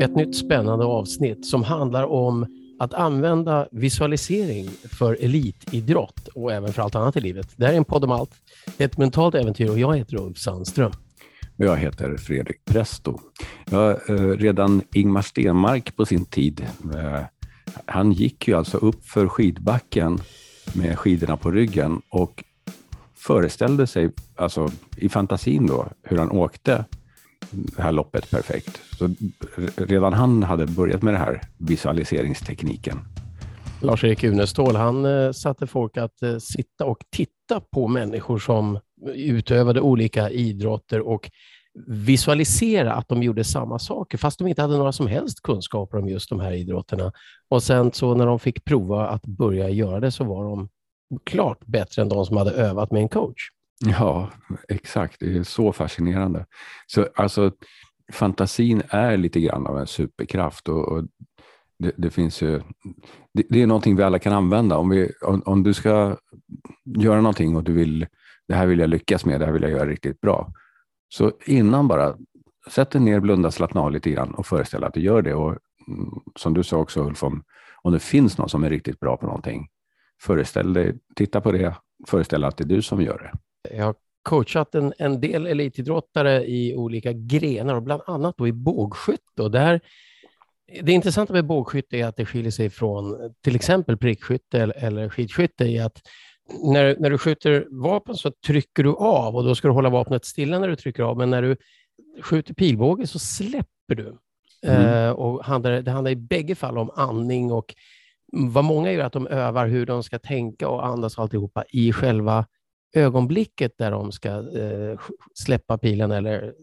Ett nytt spännande avsnitt som handlar om att använda visualisering för elitidrott och även för allt annat i livet. Det här är en podd om allt. Ett mentalt äventyr och jag heter Ulf Sandström. Jag heter Fredrik Presto. Ja, eh, redan Ingmar Stenmark på sin tid, eh, han gick ju alltså upp för skidbacken med skidorna på ryggen och föreställde sig, alltså i fantasin då, hur han åkte det här loppet perfekt. Så redan han hade börjat med den här visualiseringstekniken. Lars-Erik Unestål, han eh, satte folk att eh, sitta och titta på människor som utövade olika idrotter och visualisera att de gjorde samma saker, fast de inte hade några som helst kunskaper om just de här idrotterna. Och sen så när de fick prova att börja göra det så var de klart bättre än de som hade övat med en coach. Ja, exakt. Det är så fascinerande. Så alltså, fantasin är lite grann av en superkraft och, och det, det, finns ju, det, det, är någonting vi alla kan använda. Om, vi, om, om, du ska göra någonting och du vill, det här vill jag lyckas med, det här vill jag göra riktigt bra. Så innan bara, sätt dig ner, blunda, slappna av lite grann och föreställ att du gör det. Och mm, som du sa också Ulf, om, om det finns någon som är riktigt bra på någonting, föreställ dig, titta på det, föreställ att det är du som gör det. Jag har coachat en, en del elitidrottare i olika grenar och bland annat då i bågskytte. Och där, det intressanta med bågskytte är att det skiljer sig från till exempel prickskytte eller, eller skidskytte i att när, när du skjuter vapen så trycker du av och då ska du hålla vapnet stilla när du trycker av, men när du skjuter pilbåge så släpper du. Mm. Uh, och handlar, det handlar i bägge fall om andning och vad många gör är att de övar hur de ska tänka och andas och alltihopa i själva ögonblicket där de ska eh, släppa pilen eller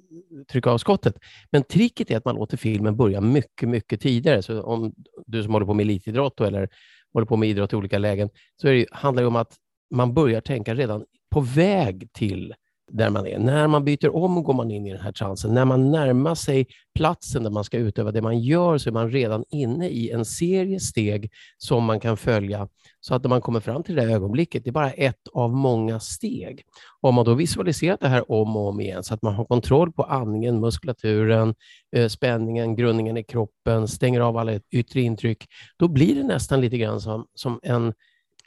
trycka av skottet. Men tricket är att man låter filmen börja mycket, mycket tidigare. Så om du som håller på med elitidrott eller håller på med idrott i olika lägen, så det, handlar det om att man börjar tänka redan på väg till där man är. När man byter om går man in i den här transen. När man närmar sig platsen där man ska utöva det man gör så är man redan inne i en serie steg som man kan följa. Så att när man kommer fram till det ögonblicket, det är bara ett av många steg. Om man då visualiserat det här om och om igen så att man har kontroll på andningen, muskulaturen, eh, spänningen, grundningen i kroppen, stänger av alla yttre intryck, då blir det nästan lite grann som, som en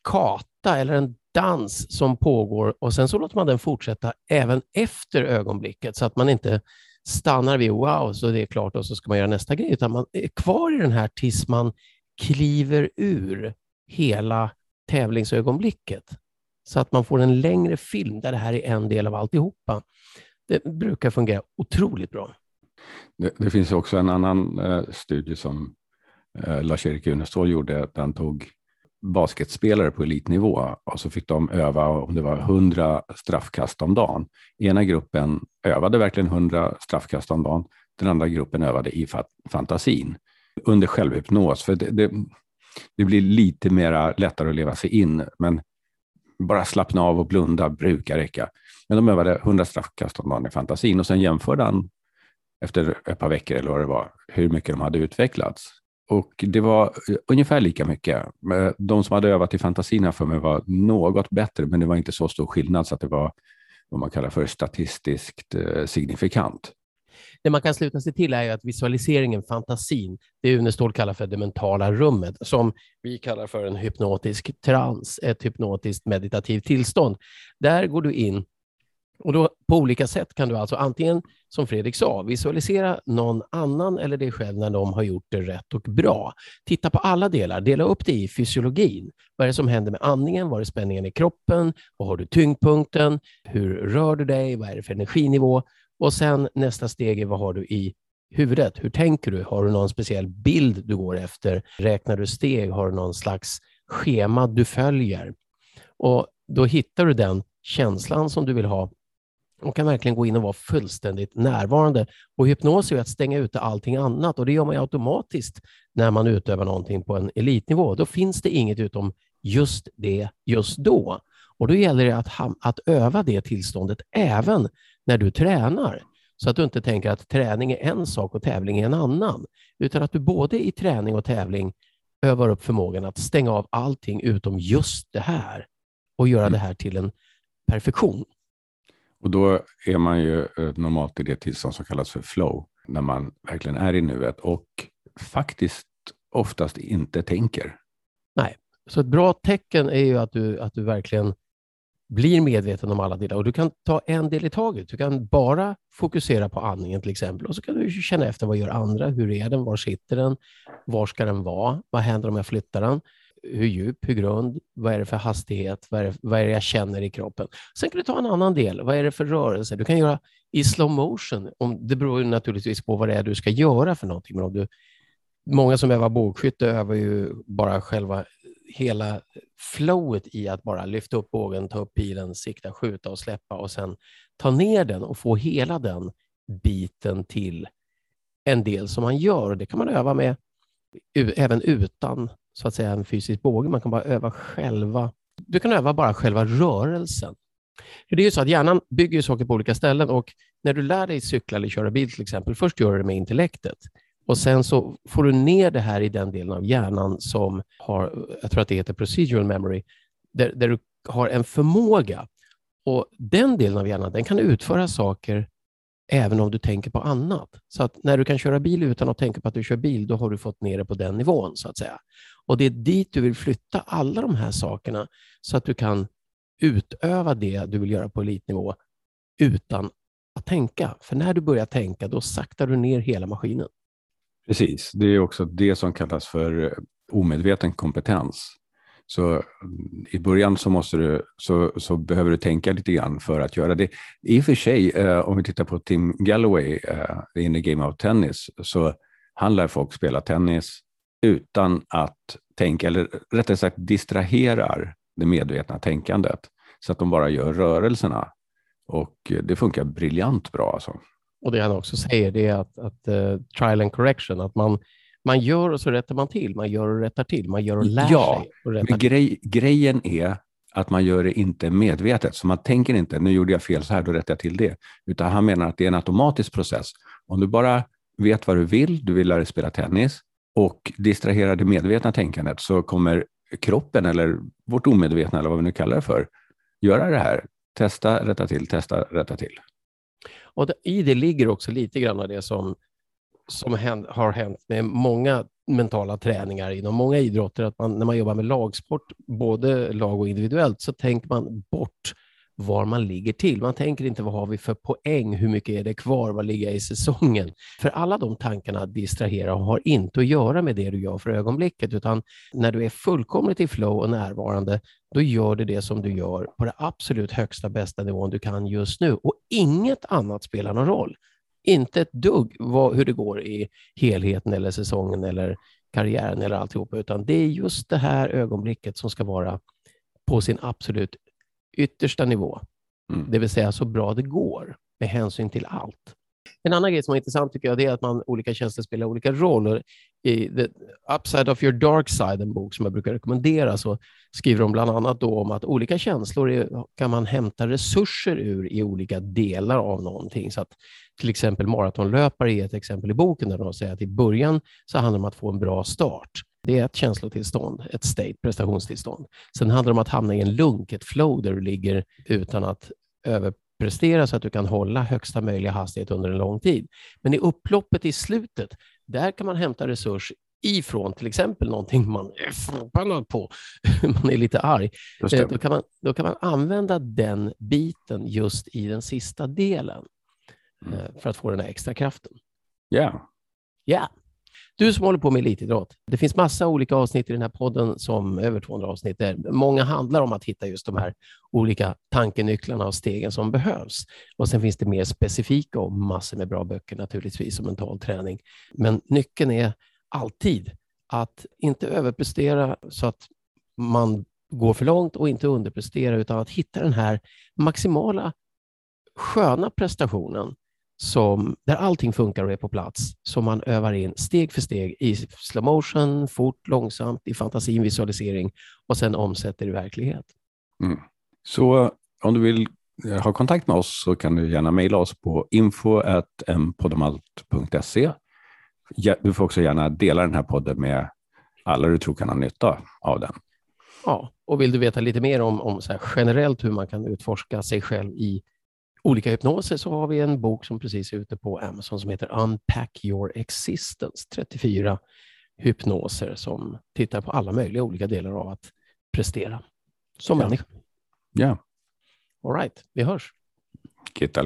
kata eller en dans som pågår och sen så låter man den fortsätta även efter ögonblicket så att man inte stannar vid wow, så det är klart och så ska man göra nästa grej, utan man är kvar i den här tills man kliver ur hela tävlingsögonblicket så att man får en längre film där det här är en del av alltihopa. Det brukar fungera otroligt bra. Det, det finns också en annan eh, studie som eh, Lars-Erik Unestål gjorde, där han tog basketspelare på elitnivå och så fick de öva om det var 100 straffkast om dagen. Ena gruppen övade verkligen 100 straffkast om dagen. Den andra gruppen övade i fantasin under självhypnos. För det, det, det blir lite mera lättare att leva sig in, men bara slappna av och blunda brukar räcka. Men de övade 100 straffkast om dagen i fantasin och sen jämförde han efter ett par veckor eller vad det var, hur mycket de hade utvecklats. Och det var eh, ungefär lika mycket. De som hade övat i fantasin för mig var något bättre, men det var inte så stor skillnad så att det var vad man kallar för statistiskt eh, signifikant. Det man kan sluta sig till är att visualiseringen, fantasin, det Une Ståhl kallar för det mentala rummet, som vi kallar för en hypnotisk trans, ett hypnotiskt meditativt tillstånd. Där går du in och då, på olika sätt kan du alltså antingen, som Fredrik sa, visualisera någon annan eller dig själv när de har gjort det rätt och bra. Titta på alla delar, dela upp det i fysiologin. Vad är det som händer med andningen? Var är spänningen i kroppen? Var har du tyngdpunkten? Hur rör du dig? Vad är det för energinivå? Och sen nästa steg är vad har du i huvudet? Hur tänker du? Har du någon speciell bild du går efter? Räknar du steg? Har du någon slags schema du följer? Och då hittar du den känslan som du vill ha och kan verkligen gå in och vara fullständigt närvarande. Och hypnos är att stänga ute allting annat och det gör man automatiskt när man utövar någonting på en elitnivå. Då finns det inget utom just det just då. Och då gäller det att, att öva det tillståndet även när du tränar. Så att du inte tänker att träning är en sak och tävling är en annan. Utan att du både i träning och tävling övar upp förmågan att stänga av allting utom just det här. och göra mm. det här till en perfektion. Och då är man ju eh, normalt i det tillstånd som kallas för flow, när man verkligen är i nuet och faktiskt oftast inte tänker. Nej, så ett bra tecken är ju att du, att du verkligen blir medveten om alla delar och du kan ta en del i taget. Du kan bara fokusera på andningen till exempel och så kan du känna efter vad gör andra? Hur är den? Var sitter den? Var ska den vara? Vad händer om jag flyttar den? Hur djup? Hur grund? Vad är det för hastighet? Vad är det, vad är det jag känner i kroppen? Sen kan du ta en annan del. Vad är det för rörelse? Du kan göra i slow motion. Om, det beror naturligtvis på vad det är du ska göra för någonting. Men om du, många som övar bågskytte övar ju bara själva hela flowet i att bara lyfta upp bågen, ta upp pilen, sikta, skjuta och släppa och sen ta ner den och få hela den biten till en del som man gör. Det kan man öva med även utan så att säga en fysisk båge. Man kan bara öva själva. Du kan öva bara själva rörelsen. Det är ju så att hjärnan bygger saker på olika ställen och när du lär dig cykla eller köra bil till exempel, först gör du det med intellektet. Och sen så får du ner det här i den delen av hjärnan som har, jag tror att det heter procedural memory, där, där du har en förmåga. Och den delen av hjärnan den kan utföra saker även om du tänker på annat. Så att när du kan köra bil utan att tänka på att du kör bil, då har du fått ner det på den nivån så att säga. Och det är dit du vill flytta alla de här sakerna så att du kan utöva det du vill göra på elitnivå utan att tänka. För när du börjar tänka, då saktar du ner hela maskinen. Precis, det är också det som kallas för eh, omedveten kompetens. Så mm, i början så, måste du, så, så behöver du tänka lite grann för att göra det. I och för sig, eh, om vi tittar på Tim Galloway eh, in the Game of Tennis, så han lär folk spela tennis utan att tänka, eller rättare sagt distraherar det medvetna tänkandet så att de bara gör rörelserna. Och det funkar briljant bra. Alltså. Och det han också säger det är att, att uh, trial and correction, att man, man gör och så rättar man till, man gör och rättar till, man gör och lär ja, sig. Och men grej, grejen är att man gör det inte medvetet, så man tänker inte, nu gjorde jag fel så här, då rättar jag till det. Utan han menar att det är en automatisk process. Om du bara vet vad du vill, du vill lära dig spela tennis och distraherar det medvetna tänkandet så kommer kroppen eller vårt omedvetna eller vad vi nu kallar det för, göra det här. Testa, rätta till, testa, rätta till. Och I det ligger också lite grann av det som, som hänt, har hänt med många mentala träningar inom många idrotter, att man, när man jobbar med lagsport, både lag och individuellt, så tänker man bort var man ligger till. Man tänker inte vad har vi för poäng, hur mycket är det kvar, vad ligger jag i säsongen? För alla de tankarna distraherar och har inte att göra med det du gör för ögonblicket, utan när du är fullkomligt i flow och närvarande, då gör du det som du gör på det absolut högsta bästa nivån du kan just nu och inget annat spelar någon roll. Inte ett dugg vad, hur det går i helheten eller säsongen eller karriären eller alltihopa, utan det är just det här ögonblicket som ska vara på sin absolut yttersta nivå, mm. det vill säga så bra det går med hänsyn till allt. En annan grej som är intressant tycker jag är att man, olika tjänster spelar olika roller. I The Upside of your Dark Side, en bok som jag brukar rekommendera, så skriver de bland annat då om att olika känslor är, kan man hämta resurser ur i olika delar av någonting. Så att till exempel maratonlöpare är ett exempel i boken där de säger att i början så handlar det om att få en bra start. Det är ett känslotillstånd, ett state, prestationstillstånd. Sen handlar det om att hamna i en lunk, ett flow där du ligger utan att överprestera så att du kan hålla högsta möjliga hastighet under en lång tid. Men i upploppet i slutet, där kan man hämta resurs ifrån till exempel någonting man är förbannad på, man är lite arg. Eh, då kan, man, då kan man använda den biten just i den sista delen mm. Eh, för att få den här extra kraften. Ja. Yeah. Ja. Du som håller på med elitidrott, det finns massa olika avsnitt i den här podden, som över 200 avsnitt, där många handlar om att hitta just de här olika tankenycklarna och stegen som behövs. Och sen finns det mer specifika och massor med bra böcker naturligtvis om mental träning. Men nyckeln är alltid att inte överprestera så att man går för långt och inte underprestera, utan att hitta den här maximala sköna prestationen som, där allting funkar och är på plats, som man övar in steg för steg i slow motion, fort, långsamt, i fantasin, visualisering och sen omsätter i verklighet. Mm. Så om du vill eh, ha kontakt med oss så kan du gärna mejla oss på info.mpoddomalt.se. Du får också gärna dela den här podden med alla du tror kan ha nytta av den. Ja, och vill du veta lite mer om, om så generellt hur man kan utforska sig själv i olika hypnoser så har vi en bok som precis är ute på Amazon som heter Unpack your existence. 34 hypnoser som tittar på alla möjliga olika delar av att prestera som ja. människa. Ja. All right, vi hörs. Kiitos